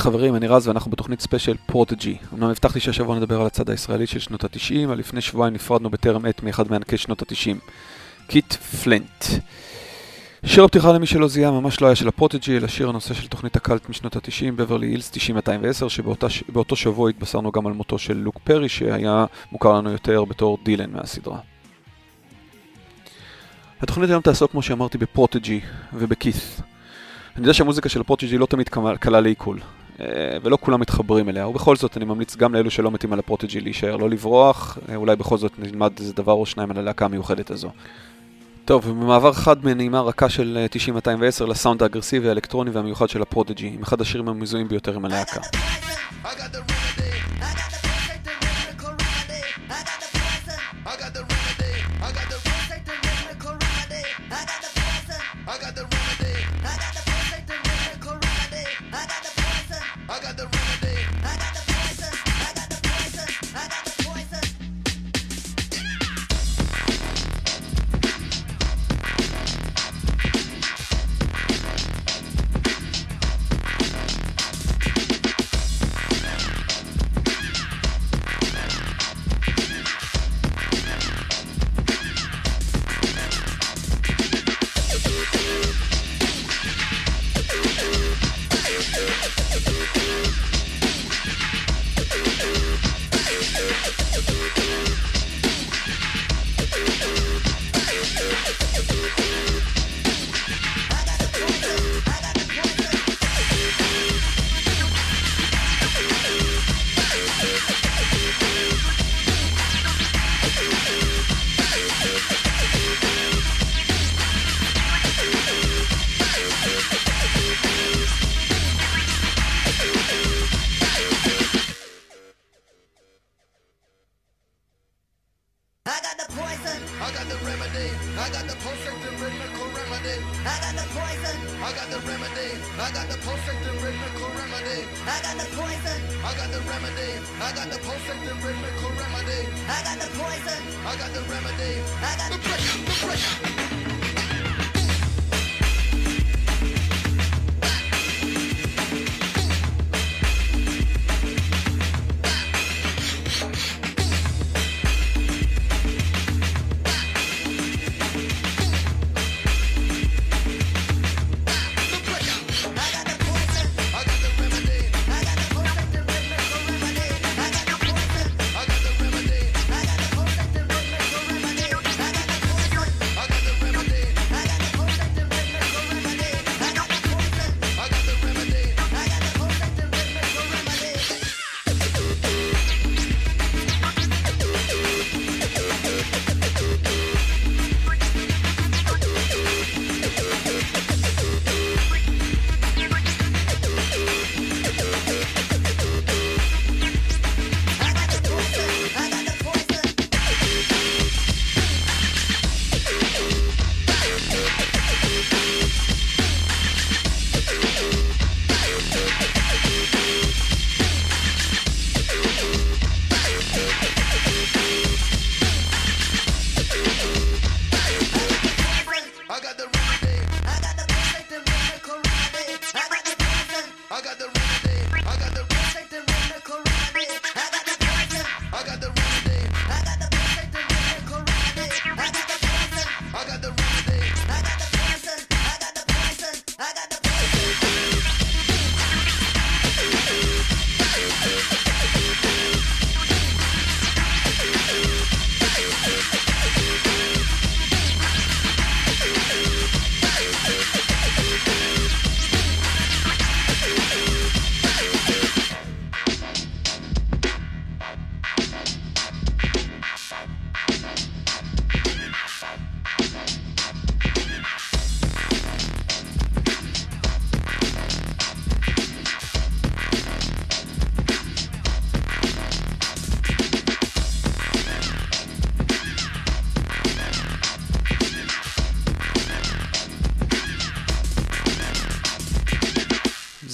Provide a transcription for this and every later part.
חברים, אני רז ואנחנו בתוכנית ספיישל פרודיג'י. אמנם הבטחתי שהשבוע נדבר על הצד הישראלי של שנות ה-90, אבל לפני שבועיים נפרדנו בטרם עת מאחד מענקי שנות ה-90, קיט פלינט. שיר הפתיחה למי שלא זיהה ממש לא היה של הפרודיג'י, אלא שיר הנושא של תוכנית הקאלט משנות ה-90, בברלי הילס 90-210, שבאותו שבוע התבשרנו גם על מותו של לוק פרי, שהיה מוכר לנו יותר בתור דילן מהסדרה. התוכנית היום תעסוק, כמו שאמרתי, בפרודיג'י ובקית'. אני יודע שהמוזיקה של הפרודיג'י לא תמיד קלה לעיכול, ולא כולם מתחברים אליה, ובכל זאת אני ממליץ גם לאלו שלא מתים על הפרודיג'י להישאר, לא לברוח, אה, אולי בכל זאת נלמד איזה דבר או שניים על הלהקה המיוחדת הזו. טוב, במעבר חד מנעימה רכה של 90-210 אה, לסאונד האגרסיבי, האלקטרוני והמיוחד של הפרודיג'י, עם אחד השירים המזוהים ביותר עם הלהקה.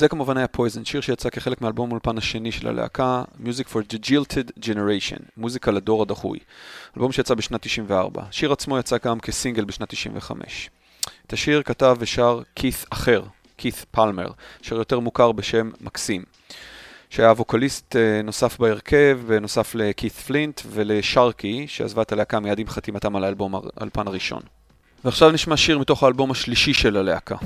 זה כמובן היה פויזן, שיר שיצא כחלק מאלבום אולפן השני של הלהקה, Music for the Jilted Generation, מוזיקה לדור הדחוי. אלבום שיצא בשנת 94. השיר עצמו יצא גם כסינגל בשנת 95. את השיר כתב ושר כית' אחר, כית פלמר, אשר יותר מוכר בשם מקסים. שהיה ווקליסט אה, נוסף בהרכב, נוסף לכית פלינט ולשרקי, שעזבה את הלהקה מיד עם חתימתם על האלבום האלפן הראשון. ועכשיו נשמע שיר מתוך האלבום השלישי של הלהקה.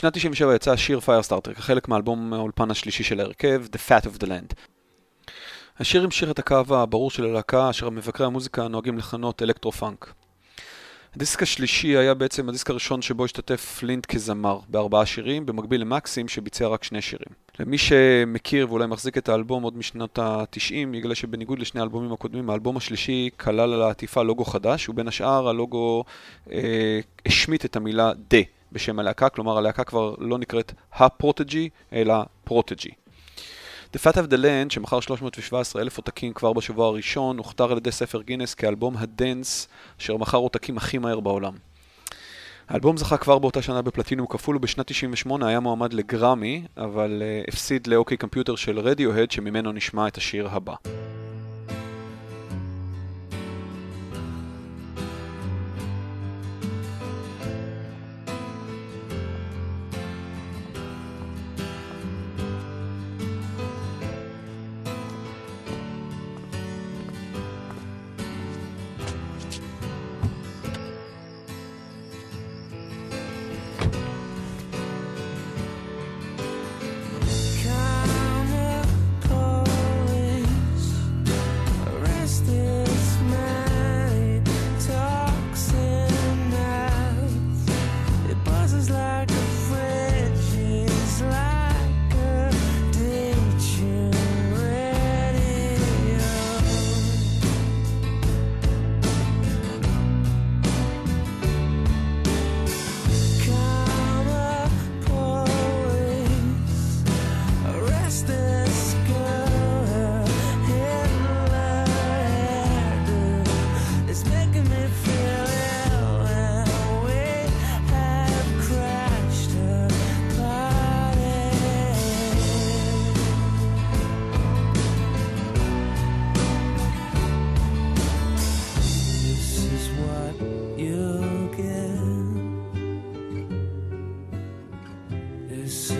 בשנת 97 יצא השיר Firestarter כחלק מאלבום האולפן השלישי של ההרכב, The Fat of the Land. השיר המשיך את הקו הברור של הלהקה, אשר מבקרי המוזיקה נוהגים לכנות אלקטרו-פאנק. הדיסק השלישי היה בעצם הדיסק הראשון שבו השתתף פלינט כזמר, בארבעה שירים, במקביל למקסים שביצע רק שני שירים. למי שמכיר ואולי מחזיק את האלבום עוד משנות ה-90, יגלה שבניגוד לשני האלבומים הקודמים, האלבום השלישי כלל על העטיפה לוגו חדש, ובין השאר הלוגו אה, השמיט את המילה The. בשם הלהקה, כלומר הלהקה כבר לא נקראת הפרודיג'י, אלא פרודיג'י. The Fat of the Land, שמכר 317 אלף עותקים כבר בשבוע הראשון, הוכתר על ידי ספר גינס כאלבום הדנס, אשר מכר עותקים הכי מהר בעולם. האלבום זכה כבר באותה שנה בפלטינום כפול, ובשנת 98 היה מועמד לגרמי, אבל אה, הפסיד ל OK Computer של רדיוהד, שממנו נשמע את השיר הבא.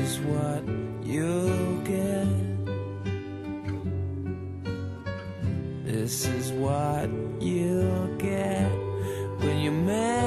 is what you'll get. This is what you'll get when you make.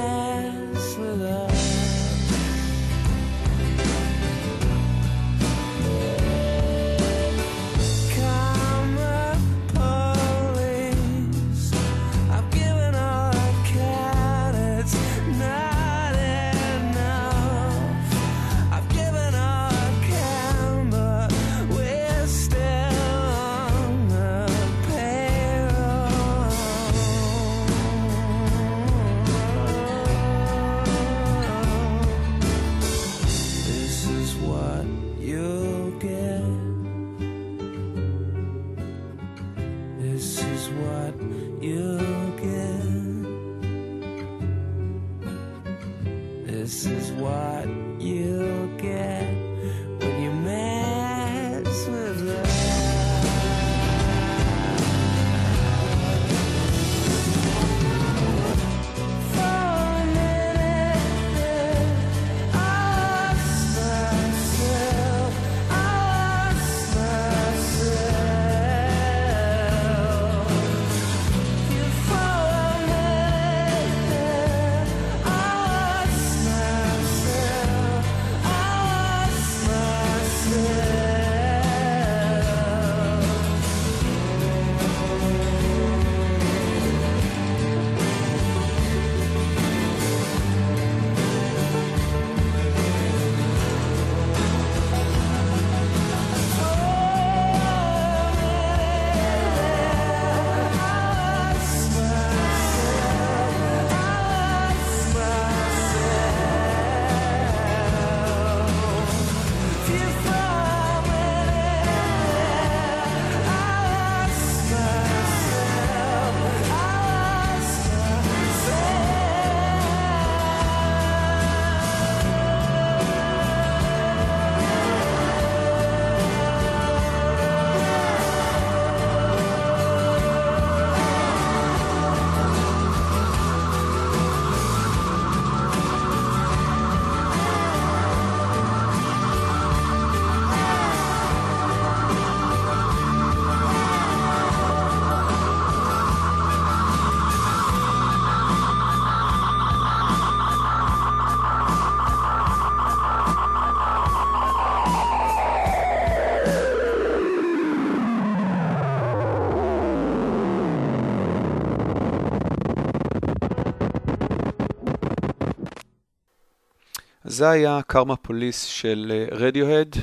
זה היה קרמה פוליס של רדיוהד,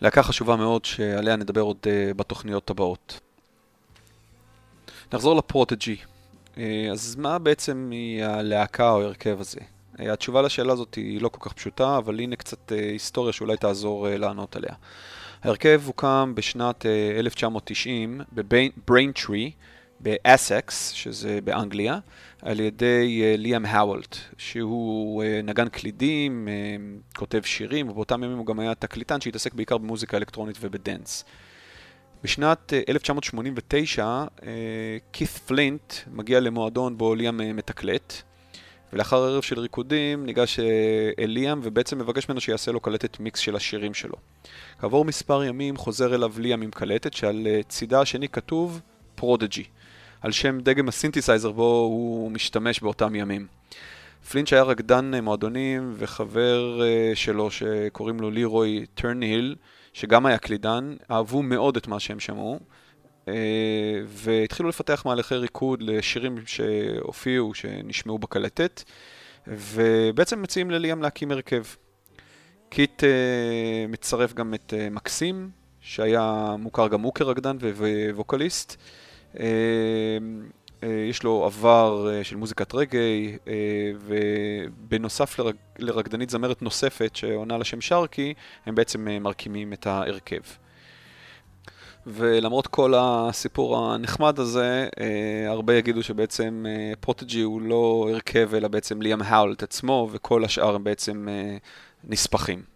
להקה חשובה מאוד שעליה נדבר עוד אה, בתוכניות הבאות. נחזור לפרוטג'י. אה, אז מה בעצם היא הלהקה או ההרכב הזה? אה, התשובה לשאלה הזאת היא לא כל כך פשוטה, אבל הנה קצת היסטוריה שאולי תעזור לענות עליה. ההרכב הוקם בשנת 1990 בבריינטרי, באסקס, שזה באנגליה, על ידי ליאם האוולט, שהוא uh, נגן קלידים, uh, כותב שירים, ובאותם ימים הוא גם היה תקליטן שהתעסק בעיקר במוזיקה אלקטרונית ובדנס. בשנת uh, 1989, כית פלינט מגיע למועדון בו ליאם מתקלט, ולאחר ערב של ריקודים ניגש אל ליאם ובעצם מבקש ממנו שיעשה לו קלטת מיקס של השירים שלו. כעבור מספר ימים חוזר אליו ליאם עם קלטת שעל צידה השני כתוב פרודיג'י. על שם דגם הסינתסייזר בו הוא משתמש באותם ימים. פלינט היה רקדן מועדונים וחבר אה, שלו שקוראים לו לירוי ת'ורנהיל, שגם היה קלידן, אהבו מאוד את מה שהם שמעו, אה, והתחילו לפתח מהלכי ריקוד לשירים שהופיעו, שנשמעו בקלטת, ובעצם מציעים לליאם להקים הרכב. קיט מצרף גם את מקסים, שהיה מוכר גם הוא כרקדן וווקליסט. יש לו עבר של מוזיקת רגאיי, ובנוסף לרק... לרקדנית זמרת נוספת שעונה לשם שארקי, הם בעצם מקימים את ההרכב. ולמרות כל הסיפור הנחמד הזה, הרבה יגידו שבעצם פרודיג'י הוא לא הרכב, אלא בעצם ליאם האולט עצמו, וכל השאר הם בעצם נספחים.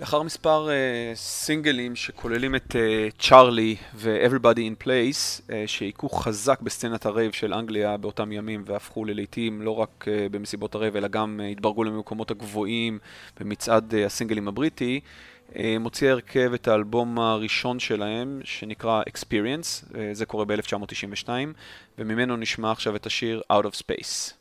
לאחר מספר uh, סינגלים שכוללים את צ'ארלי uh, ו-Everybody in Place, uh, שהיכו חזק בסצנת הרייב של אנגליה באותם ימים והפכו ללעיתים לא רק uh, במסיבות הרייב אלא גם uh, התברגו למקומות הגבוהים במצעד uh, הסינגלים הבריטי, אה, מוציא הרכב את האלבום הראשון שלהם, שנקרא Experience, אה, זה קורה ב-1992, וממנו נשמע עכשיו את השיר Out of Space.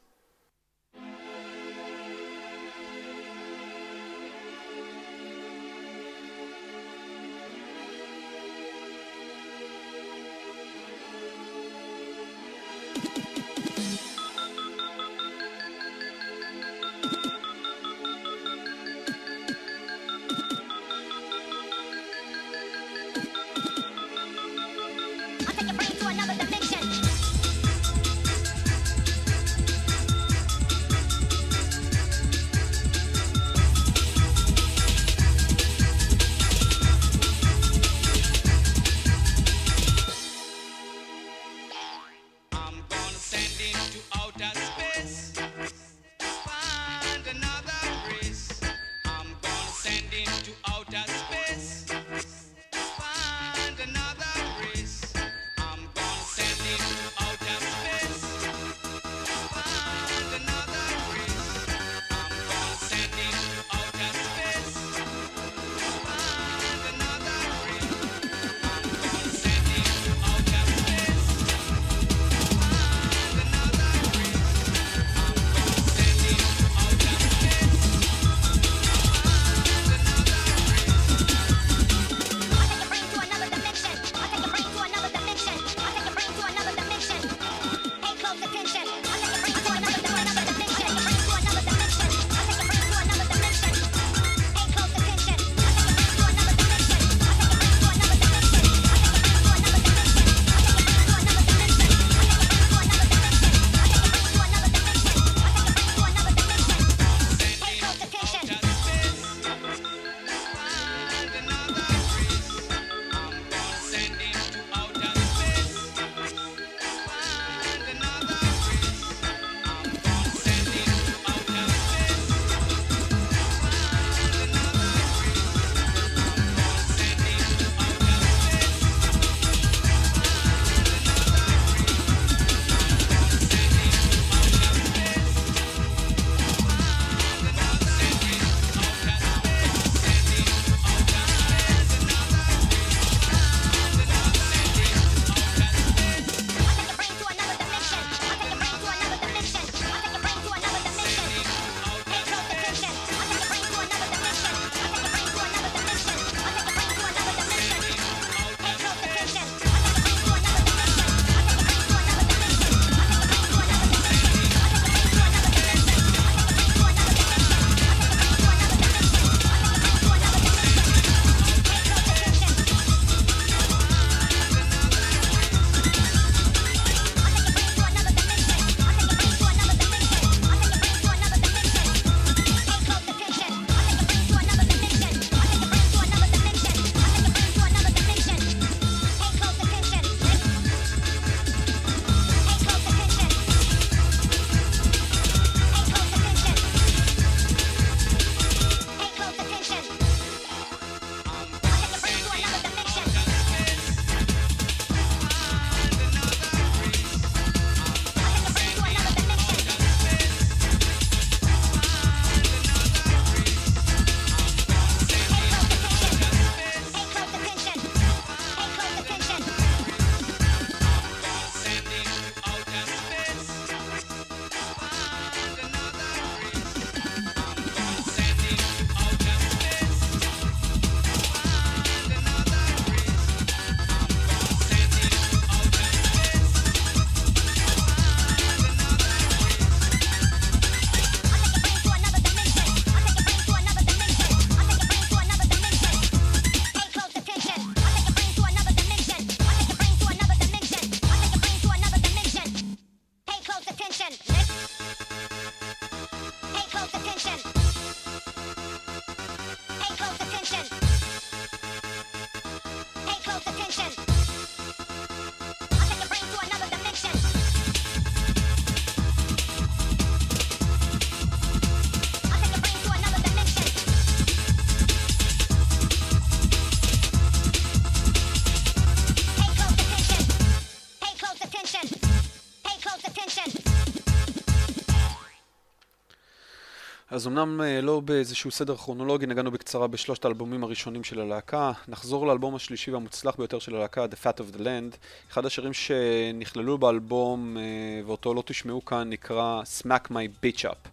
אז אמנם אה, לא באיזשהו סדר כרונולוגי, נגענו בקצרה בשלושת האלבומים הראשונים של הלהקה. נחזור לאלבום השלישי והמוצלח ביותר של הלהקה, The Fat of the Land. אחד השירים שנכללו באלבום אה, ואותו לא תשמעו כאן נקרא Smack My Bitch Up.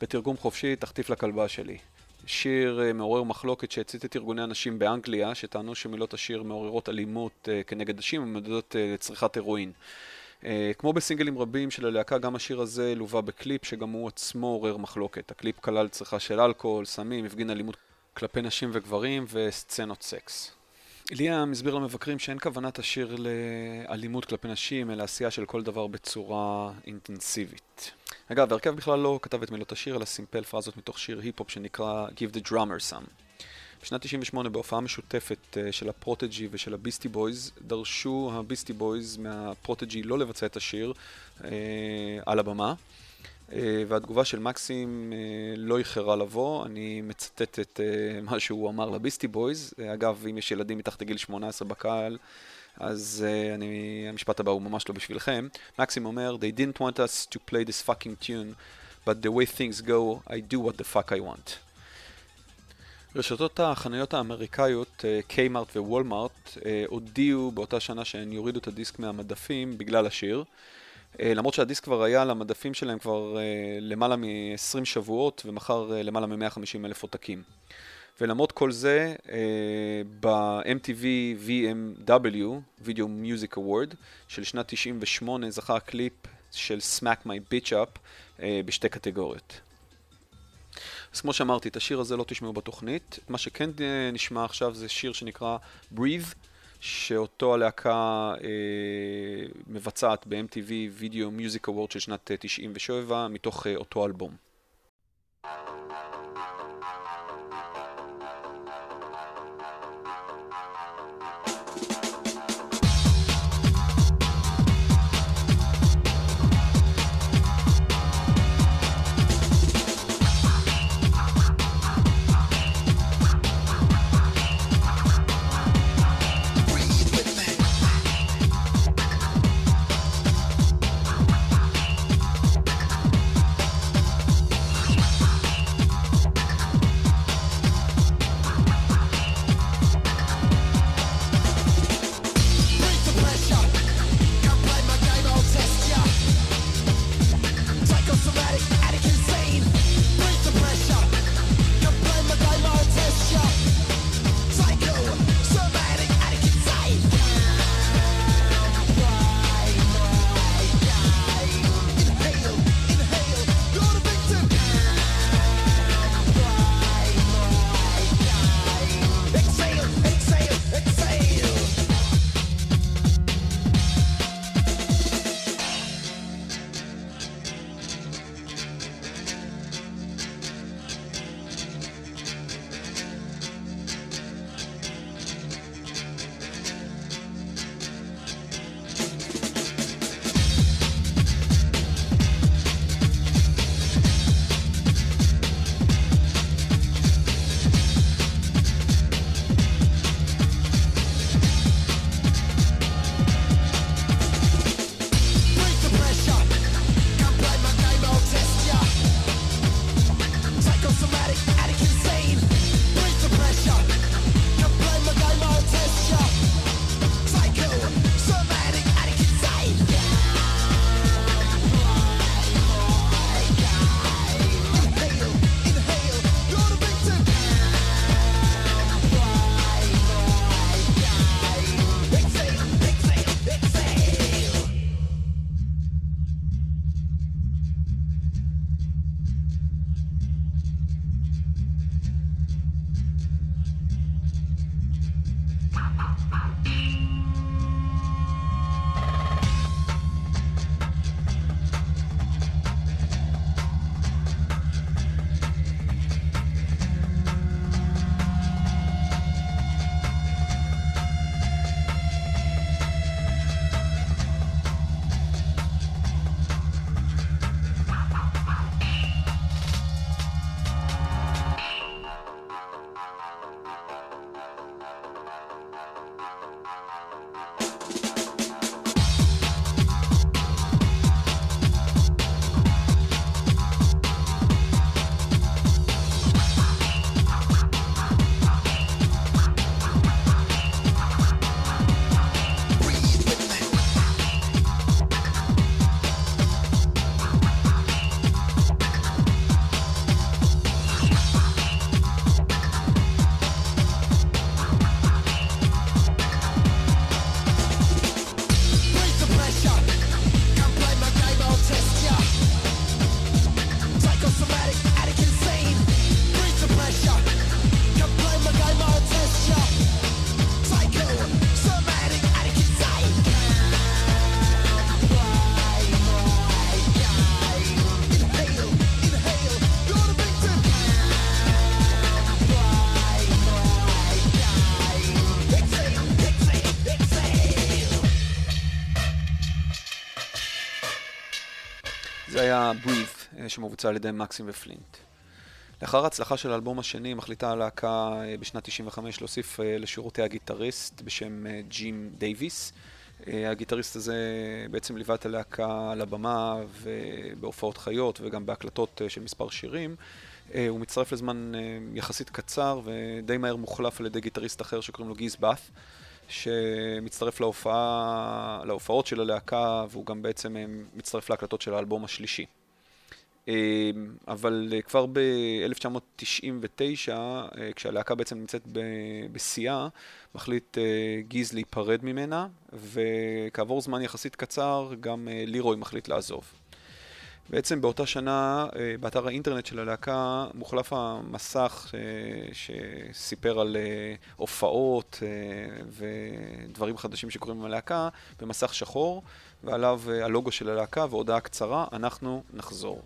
בתרגום חופשי, תחטיף לכלבה שלי. שיר אה, מעורר מחלוקת שהצית את ארגוני הנשים באנגליה, שטענו שמילות השיר מעוררות אלימות כנגד נשים ומעודדות לצריכת הירואין. אה, כמו בסינגלים רבים של הלהקה, גם השיר הזה לווה בקליפ שגם הוא עצמו עורר מחלוקת. הקליפ כלל צריכה של אלכוהול, סמים, הפגין אלימות כלפי נשים וגברים וסצנות סקס. ליאם הסביר למבקרים שאין כוונת השיר לאלימות כלפי נשים, אלא עשייה של כל דבר בצורה אינטנסיבית. אגב, הרכב בכלל לא כתב את מילות השיר, אלא סימפל פרזות מתוך שיר היפ-הופ שנקרא Give the Drummer Some. בשנת 98 בהופעה משותפת אה, של הפרודג'י ושל הביסטי בויז, דרשו הביסטי בויז מהפרודג'י לא לבצע את השיר אה, על הבמה. אה, והתגובה של מקסים לא איחרה לבוא, אני מצטט את מה שהוא אמר לביסטי בויז. אגב, אם יש ילדים מתחת לגיל 18 בקהל, אז אני, המשפט הבא הוא ממש לא בשבילכם. מקסים אומר, They didn't want us to play this fucking tune, but the way things go, I do what the fuck I want. רשתות החנויות האמריקאיות, קיימארט ווולמארט, הודיעו באותה שנה שהן יורידו את הדיסק מהמדפים בגלל השיר. אה, למרות שהדיסק כבר היה על המדפים שלהם כבר אה, למעלה מ-20 שבועות ומכר אה, למעלה מ-150 אלף עותקים. ולמרות כל זה, ב-MTV VMW, Video Music Award, של שנת 98, זכה הקליפ של Smack My Bitch Up בשתי קטגוריות. אז כמו שאמרתי, את השיר הזה לא תשמעו בתוכנית. מה שכן אה, נשמע עכשיו זה שיר שנקרא Breathe, שאותו הלהקה אה, מבצעת ב-MTV Video Music Award של שנת 97, אה, מתוך אה, אותו אלבום. היה שמבוצע על ידי מקסים ופלינט. לאחר ההצלחה של האלבום השני, מחליטה הלהקה אה, בשנת 95 להוסיף אה, לשורותיה גיטריסט בשם ג'ים דייוויס. הגיטריסט הזה בעצם ליווה את הלהקה על הבמה ובהופעות חיות וגם בהקלטות של מספר שירים. הוא מצטרף לזמן יחסית קצר ודי מהר מוחלף על ידי גיטריסט אחר שקוראים לו גיז באט. שמצטרף להופעה, להופעות של הלהקה, והוא גם בעצם אה, מצטרף להקלטות של האלבום השלישי. אה, אבל אה, כבר ב-1999, כשהלהקה בעצם נמצאת בשיאה, מחליט גיז להיפרד ממנה, וכעבור זמן יחסית קצר, גם לירוי מחליט לעזוב. בעצם באותה שנה, אה, באתר האינטרנט של הלהקה, מוחלף המסך אה, שסיפר על אה, הופעות ודברים חדשים שקורים עם הלהקה, במסך שחור, ועליו הלוגו של הלהקה והודעה קצרה, אנחנו נחזור.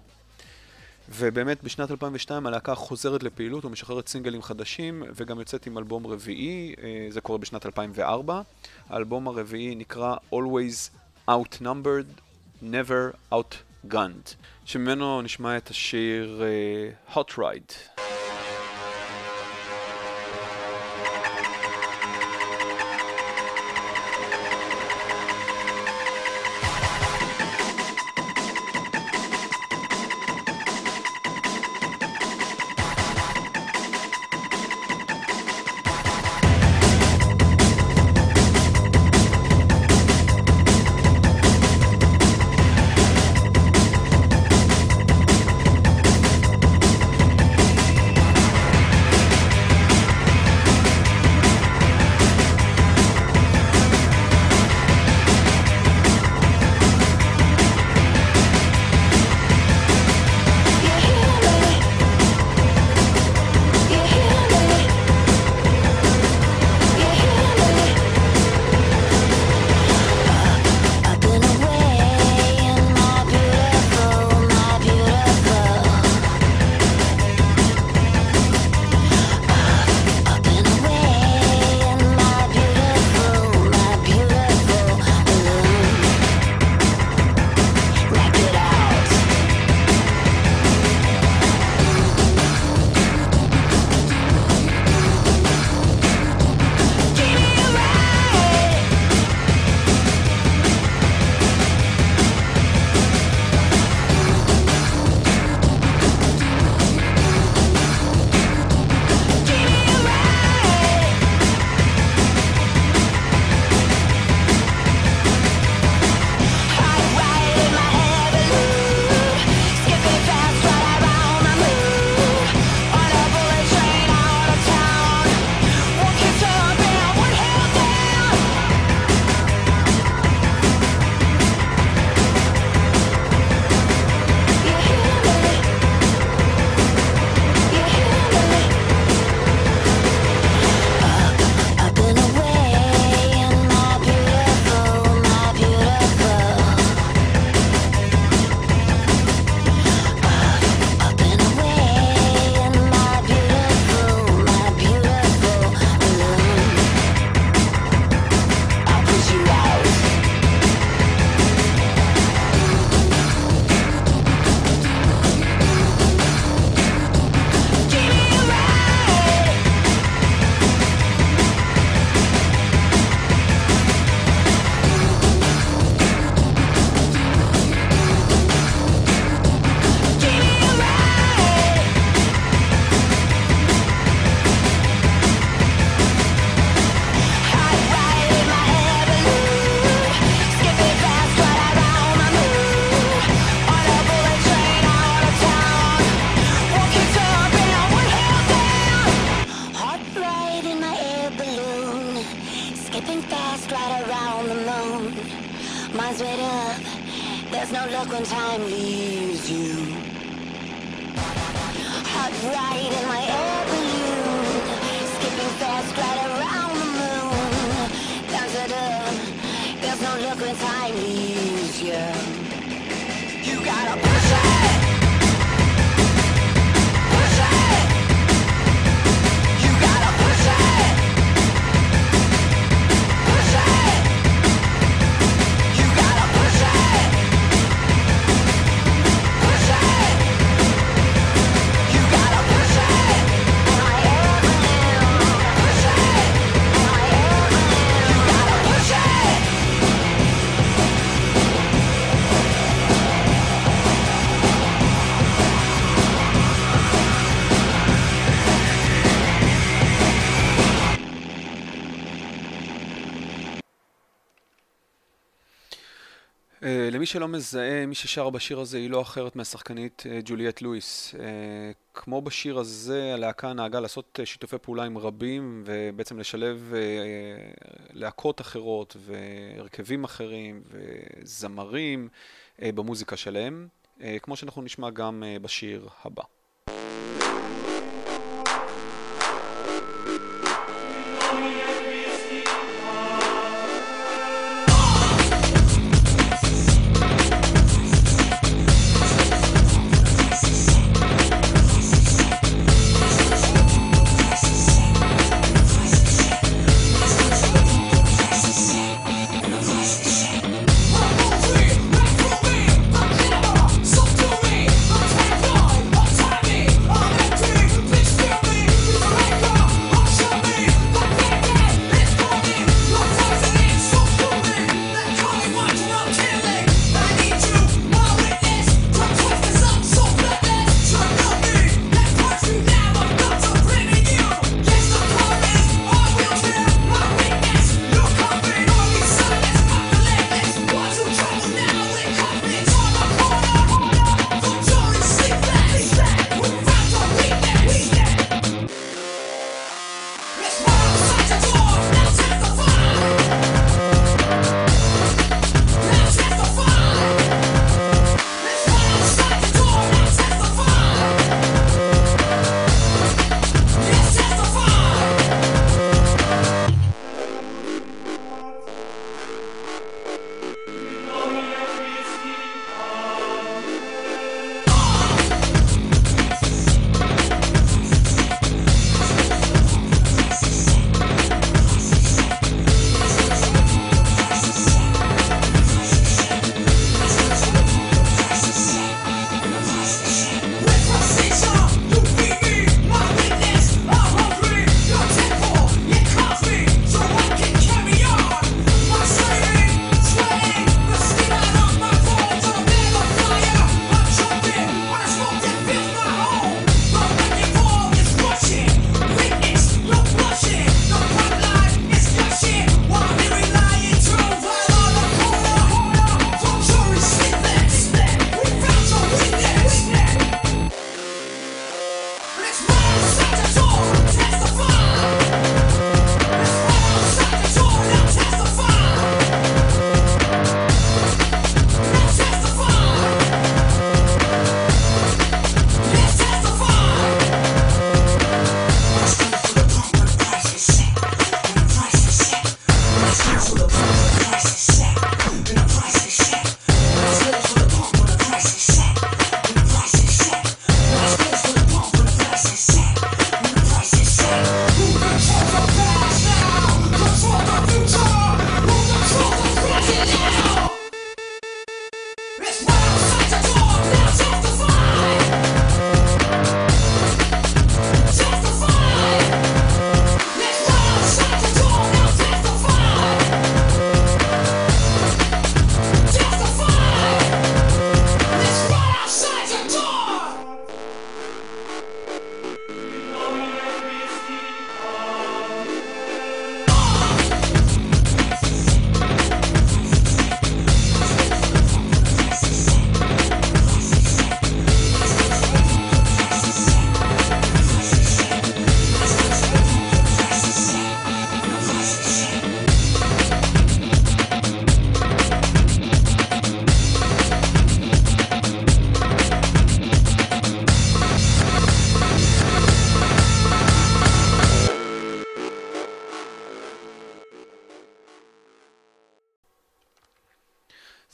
ובאמת בשנת 2002 הלהקה חוזרת לפעילות ומשחררת סינגלים חדשים וגם יוצאת עם אלבום רביעי, זה קורה בשנת 2004. האלבום הרביעי נקרא Always Outnumbered, Never Out גאנט, שממנו נשמע את השיר uh, Hot Ride. למי שלא מזהה, מי ששרה בשיר הזה היא לא אחרת מהשחקנית uh, ג'וליאט לואיס. Uh, כמו בשיר הזה, הלהקה נהגה לעשות שיתופי פעולה עם רבים, ובעצם לשלב להקות אחרות, והרכבים אחרים, וזמרים במוזיקה שלהם, כמו שאנחנו נשמע גם בשיר הבא.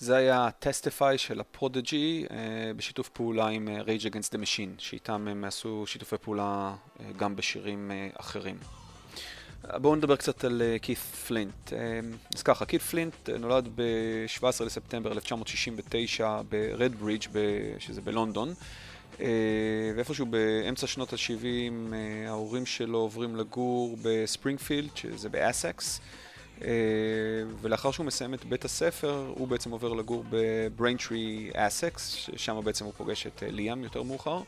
זה היה Testify של הפרודג'י אה, בשיתוף פעולה עם אה, Rage Against the Machine, שאיתם הם עשו שיתופי פעולה אה, גם בשירים אחרים. בואו נדבר קצת על קית' פלינט. אז ככה, קית' פלינט נולד ב-17 לספטמבר 1969 ברדברידג', שזה בלונדון, ואיפשהו באמצע שנות ה-70 ההורים שלו עוברים לגור בספרינגפילד, שזה באסקס. אה, ולאחר שהוא מסיים את בית הספר, הוא בעצם עובר לגור בבריינטרי אסקס, ששם בעצם הוא פוגש את אה, ליאם יותר מאוחר.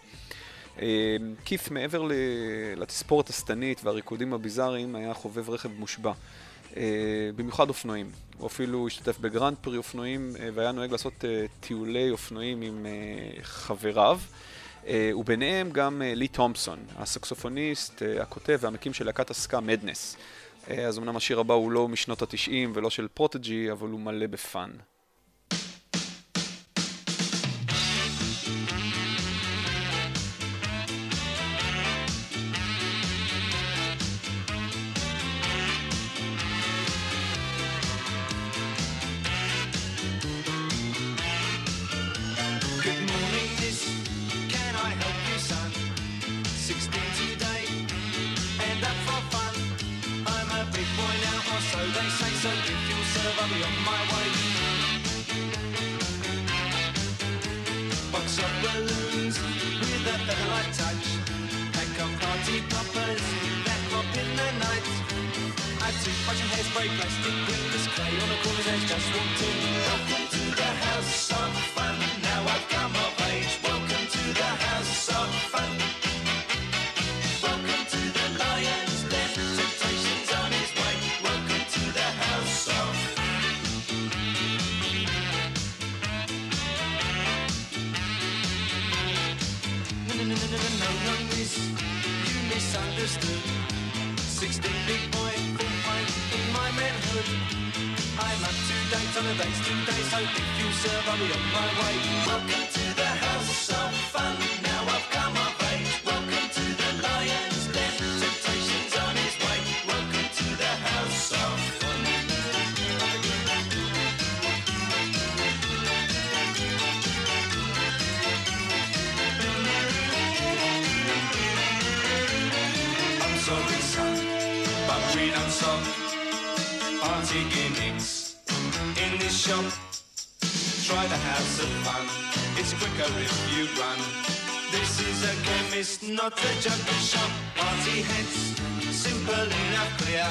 קית' אה, מעבר לתספורת השטנית והריקודים הביזאריים היה חובב רכב מושבע. במיוחד אופנועים. הוא אפילו השתתף בגרנד פרי אופנועים והיה נוהג לעשות טיולי אופנועים עם חבריו. וביניהם גם לי תומפסון, הסקסופוניסט, הכותב והמקים של להקת הסקה מדנס. אה, אז אמנם השיר הבא הוא לא משנות התשעים ולא של פרודג'י, אבל הוא מלא ב fun. And hairspray, plastic rings, clay on the corner's edge, just walked in. Misunderstood. 16 big boy, full fight in my manhood. I'm up to date on the dates today, so if you serve, I'll be on my way. Welcome to the house not a junkie shop. Party heads, simple enough, clear.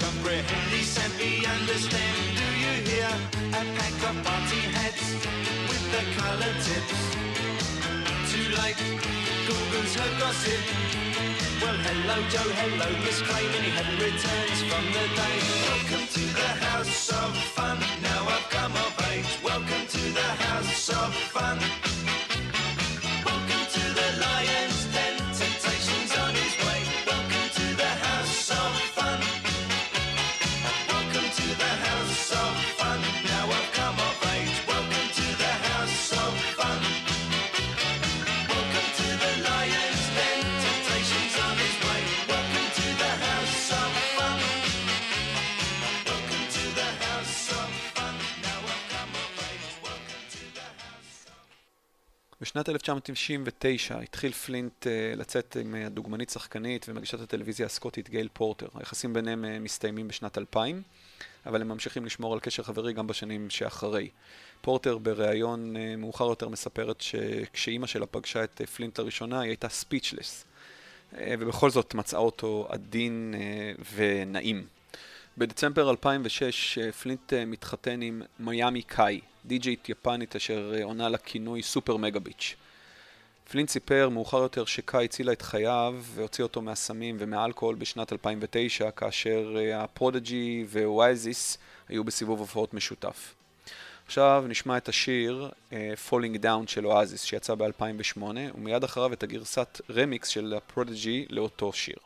Comprehend these and understand. Do you hear? A pack of party heads with the colored tips. Too late, Google's her gossip. Well, hello, Joe, hello, Miss Clay. Many happy returns from the day. Welcome to the house of fun. Now I've come of age. Welcome to the house of fun. בשנת 1999 התחיל פלינט uh, לצאת עם uh, הדוגמנית שחקנית ומגישת הטלוויזיה הסקוטית גייל פורטר. היחסים ביניהם uh, מסתיימים בשנת 2000, אבל הם ממשיכים לשמור על קשר חברי גם בשנים שאחרי. פורטר בריאיון מאוחר יותר מספרת שכשאימא שלה פגשה את פלינט לראשונה היא הייתה ספיצ'לס, ובכל זאת מצאה אותו עדין ונעים. בדצמבר 2006 אה, פלינט אה, מתחתן עם מיאמי קאי, די-ג'יית יפנית אשר אה, עונה לכינוי Super Mega Bitch. פלינט סיפר מאוחר יותר שקאי הצילה את חייו והוציאה אותו מהסמים ומאלכוהול בשנת 2009 כאשר אה, הפרודג'י ואואזיס היו בסיבוב הופעות משותף. עכשיו נשמע את השיר אה, Falling Down של אואזיס שיצא ב-2008 ומיד אחריו את הגרסת רמיקס של הפרודג'י לאותו שיר.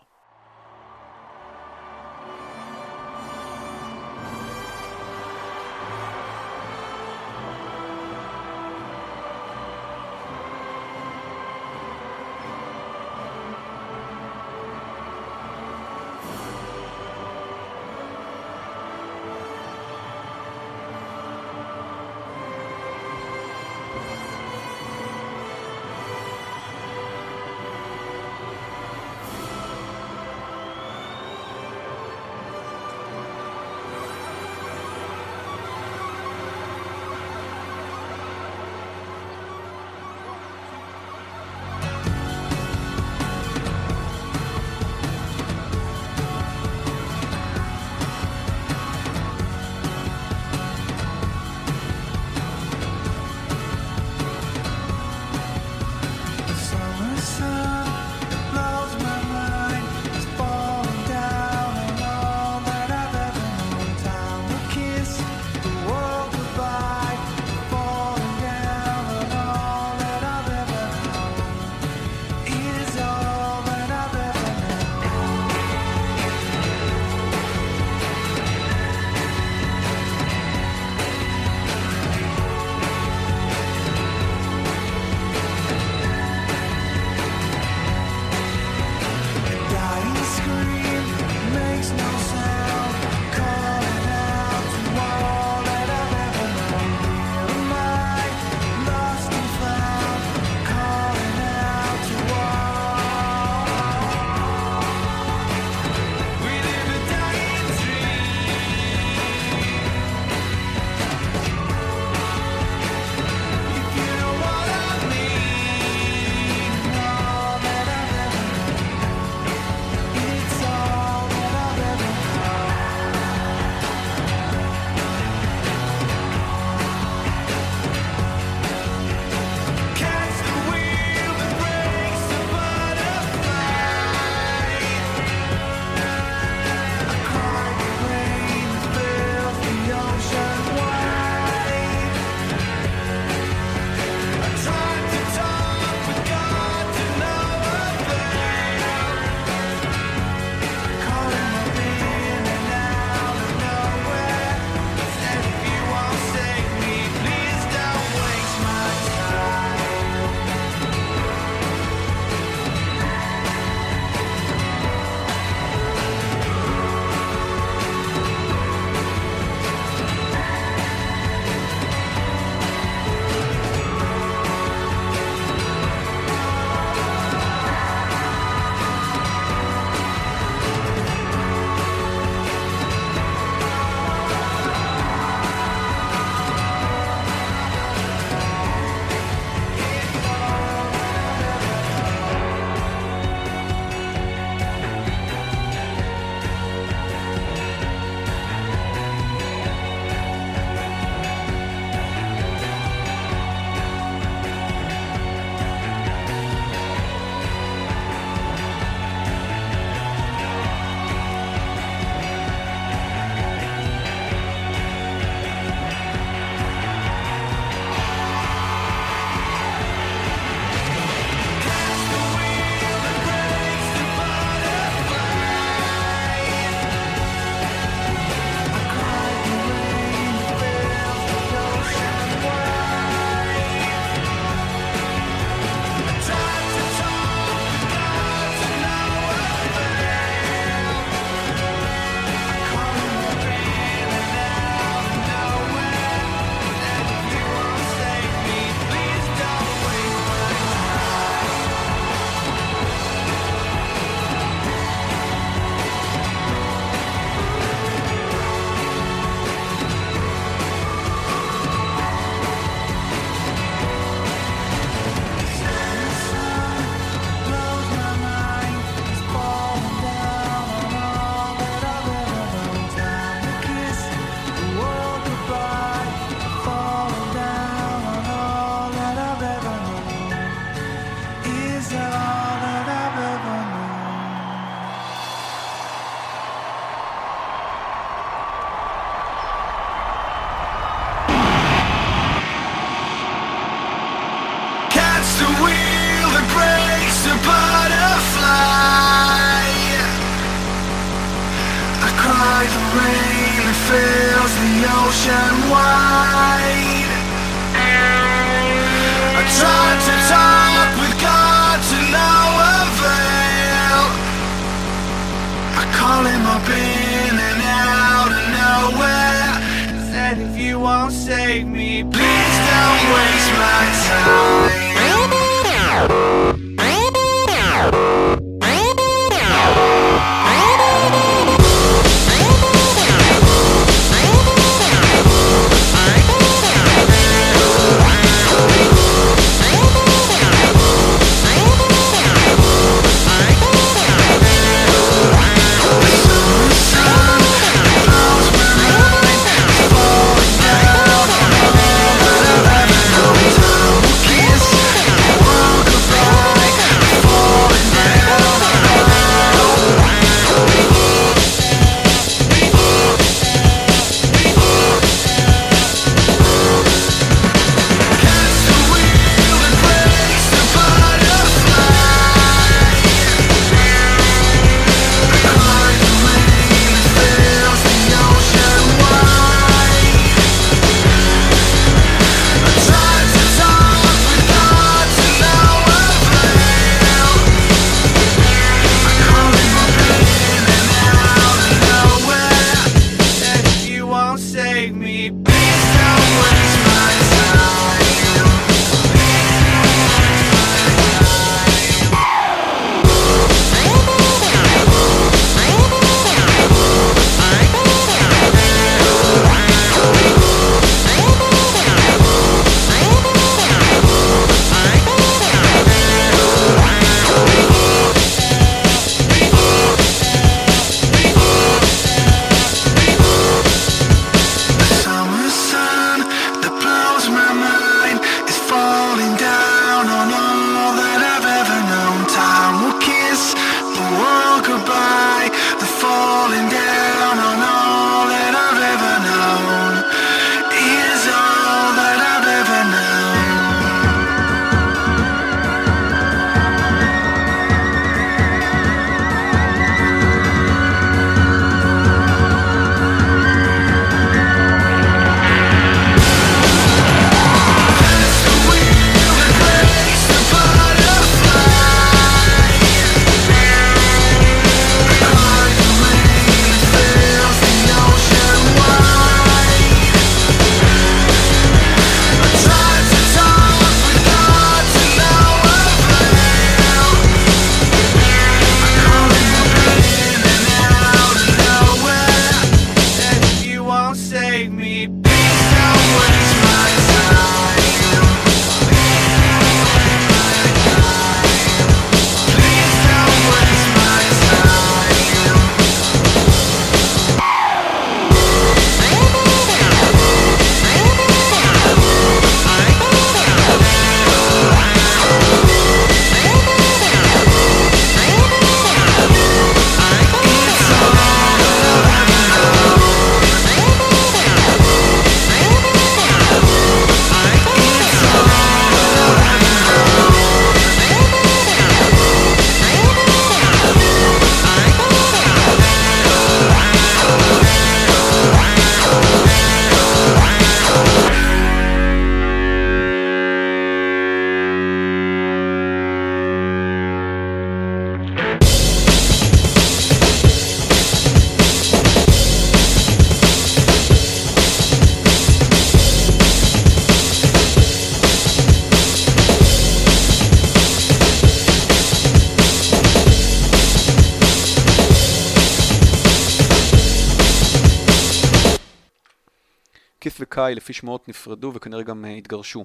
אמריקאי לפי שמועות נפרדו וכנראה גם אה, התגרשו.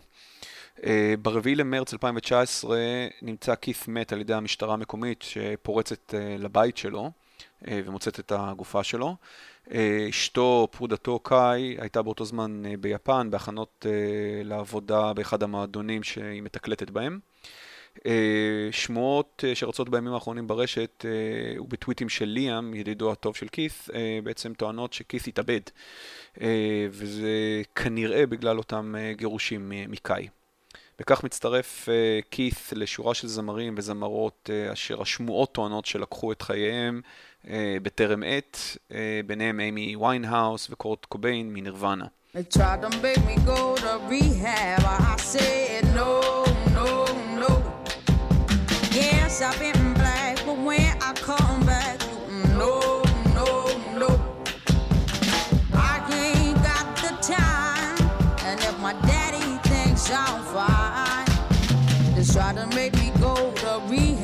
אה, ב-4 למרץ 2019 נמצא כית' מת על ידי המשטרה המקומית שפורצת אה, לבית שלו ומוצאת את הגופה שלו. אשתו, פרודתו קאי, הייתה באותו זמן ביפן בהכנות לעבודה באחד המועדונים שהיא מתקלטת בהם. שמועות שרצות בימים האחרונים ברשת ובטוויטים של ליאם, ידידו הטוב של כית', בעצם טוענות שקית' התאבד. אה, וזה כנראה בגלל אותם אה, גירושים אה, מקאי. וכך מצטרף קית' לשורה של זמרים וזמרות אשר השמועות טוענות שלקחו את חייהם בטרם עת, ביניהם אימי ויינהאוס וקורט קוביין מנירוונה. Yes, I've been black, but when I come sound fine. Just try to make me go to rehab.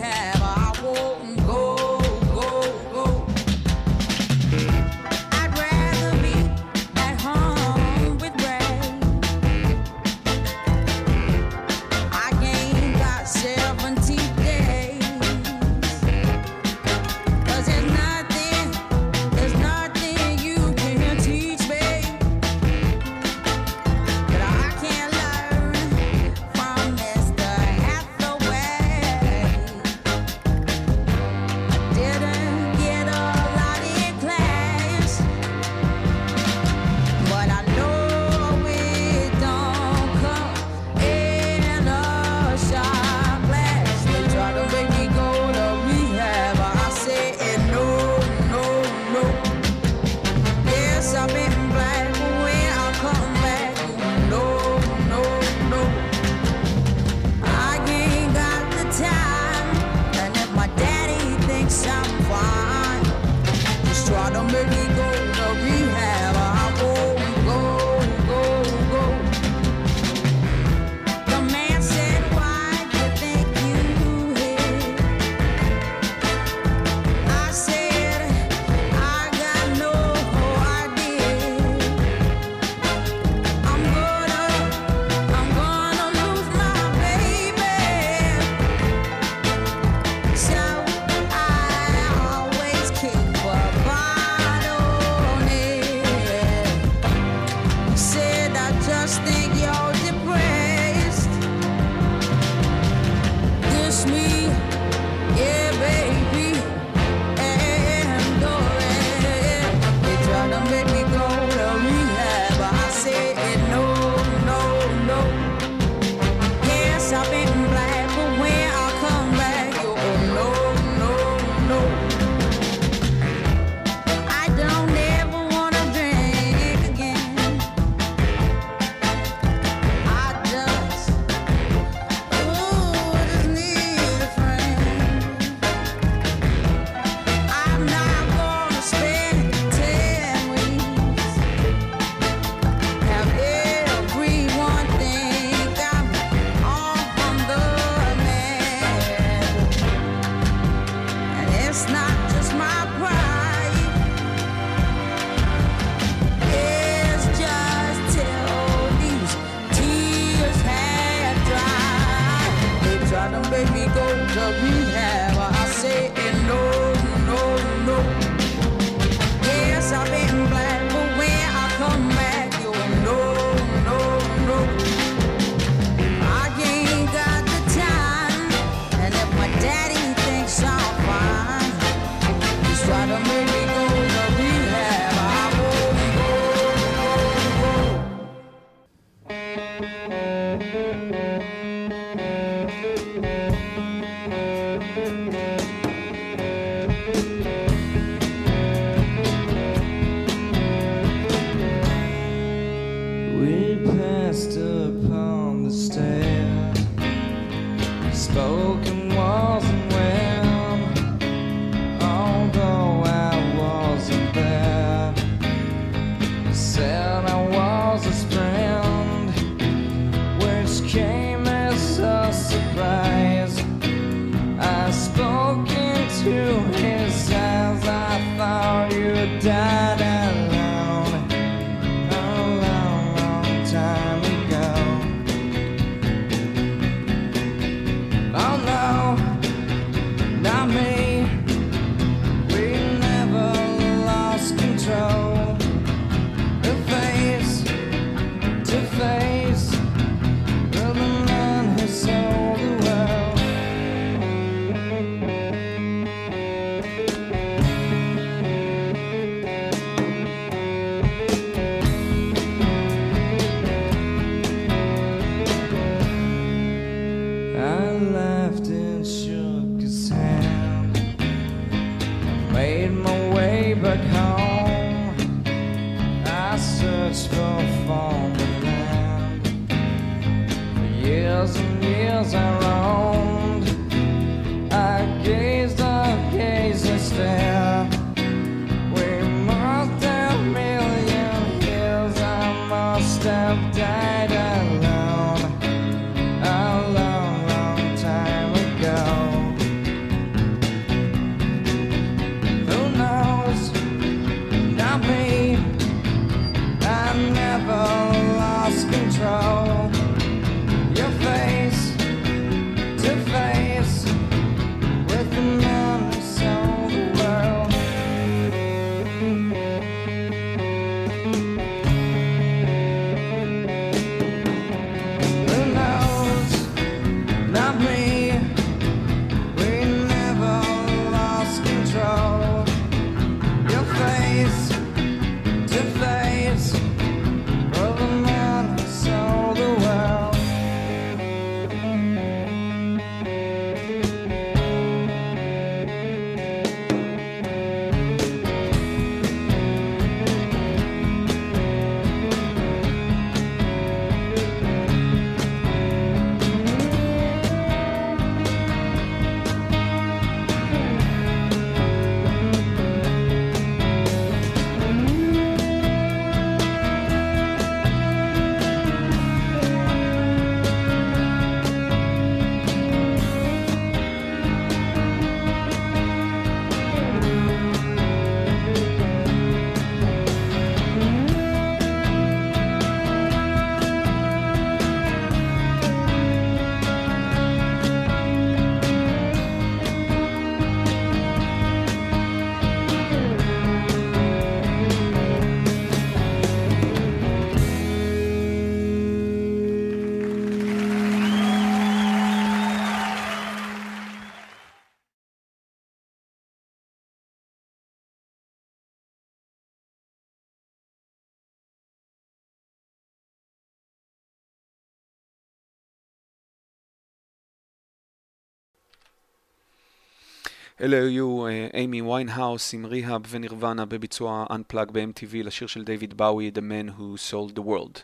אלה היו אה, אימי ויינהאוס עם Rehab ונירוונה בביצוע Unplugged ב-MTV לשיר של דייוויד באווי, The Man Who Sold the World.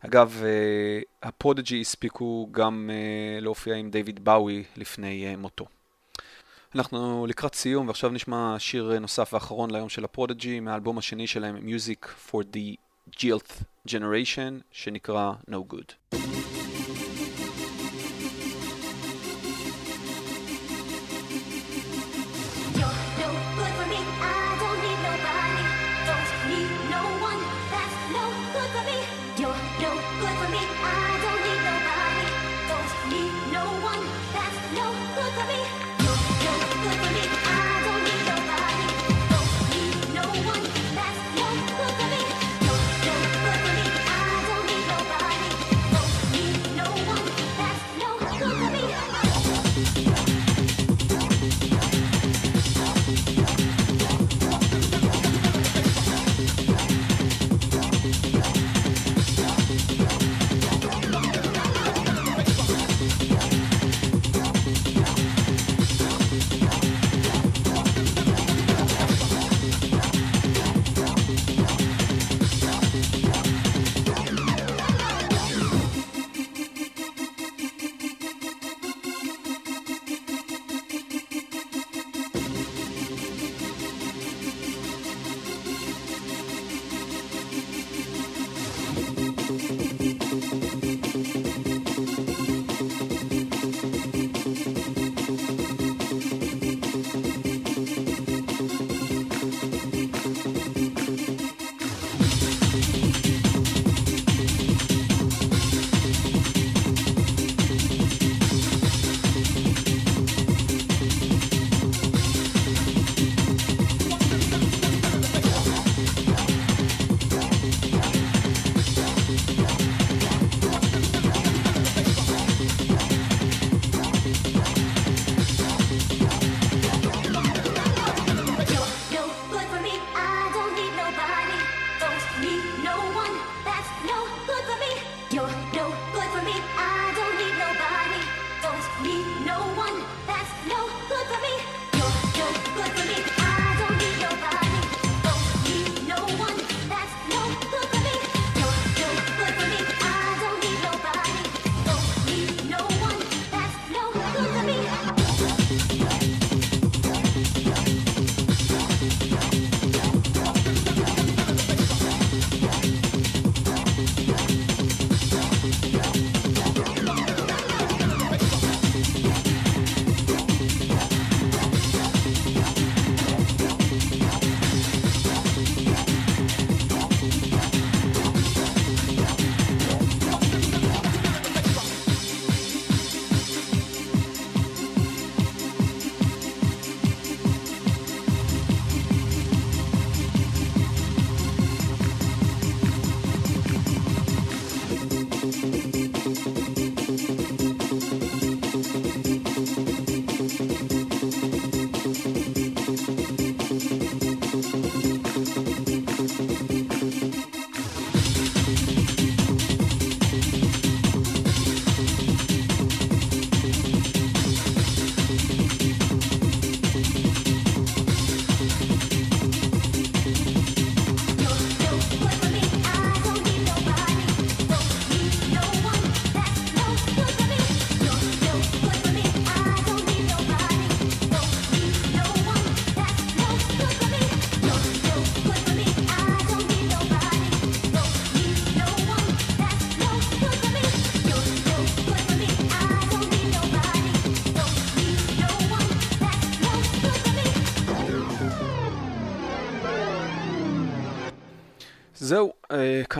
אגב, אה, הפרודג'י הספיקו גם אה, להופיע עם דייוויד באווי לפני מותו. אנחנו לקראת סיום, ועכשיו נשמע שיר נוסף ואחרון ליום של הפרודג'י, מהאלבום השני שלהם, Music for the Jilted Generation, שנקרא No Good.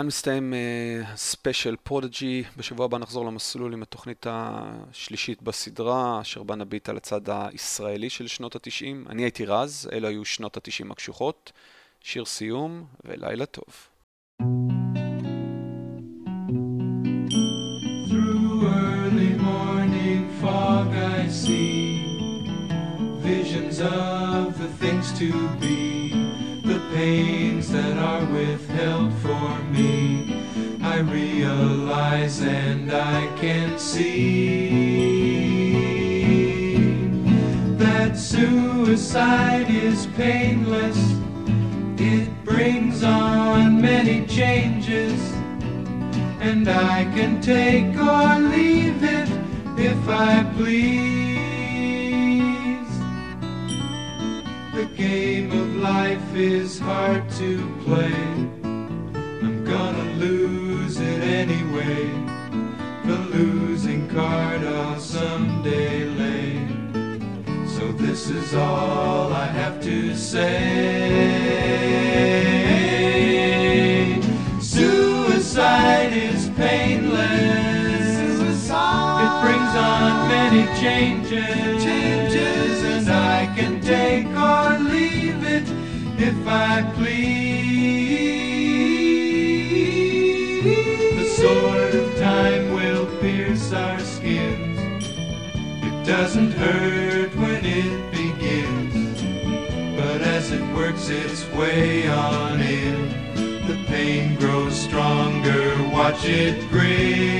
מסתיים ספיישל פרודג'י. בשבוע הבא נחזור למסלול עם התוכנית השלישית בסדרה, אשר בה נביט על הצד הישראלי של שנות התשעים. אני הייתי רז, אלו היו שנות התשעים הקשוחות. שיר סיום ולילה טוב. Of the things to be, the pains that are withheld me. I realize and I can see that suicide is painless. It brings on many changes and I can take or leave it if I please. The game of life is hard to play. Say. Suicide is painless. It brings on many changes. Changes, and I can take or leave it if I please. The sword of time will pierce our skins. It doesn't hurt its way on in, the pain grows stronger. Watch it grin.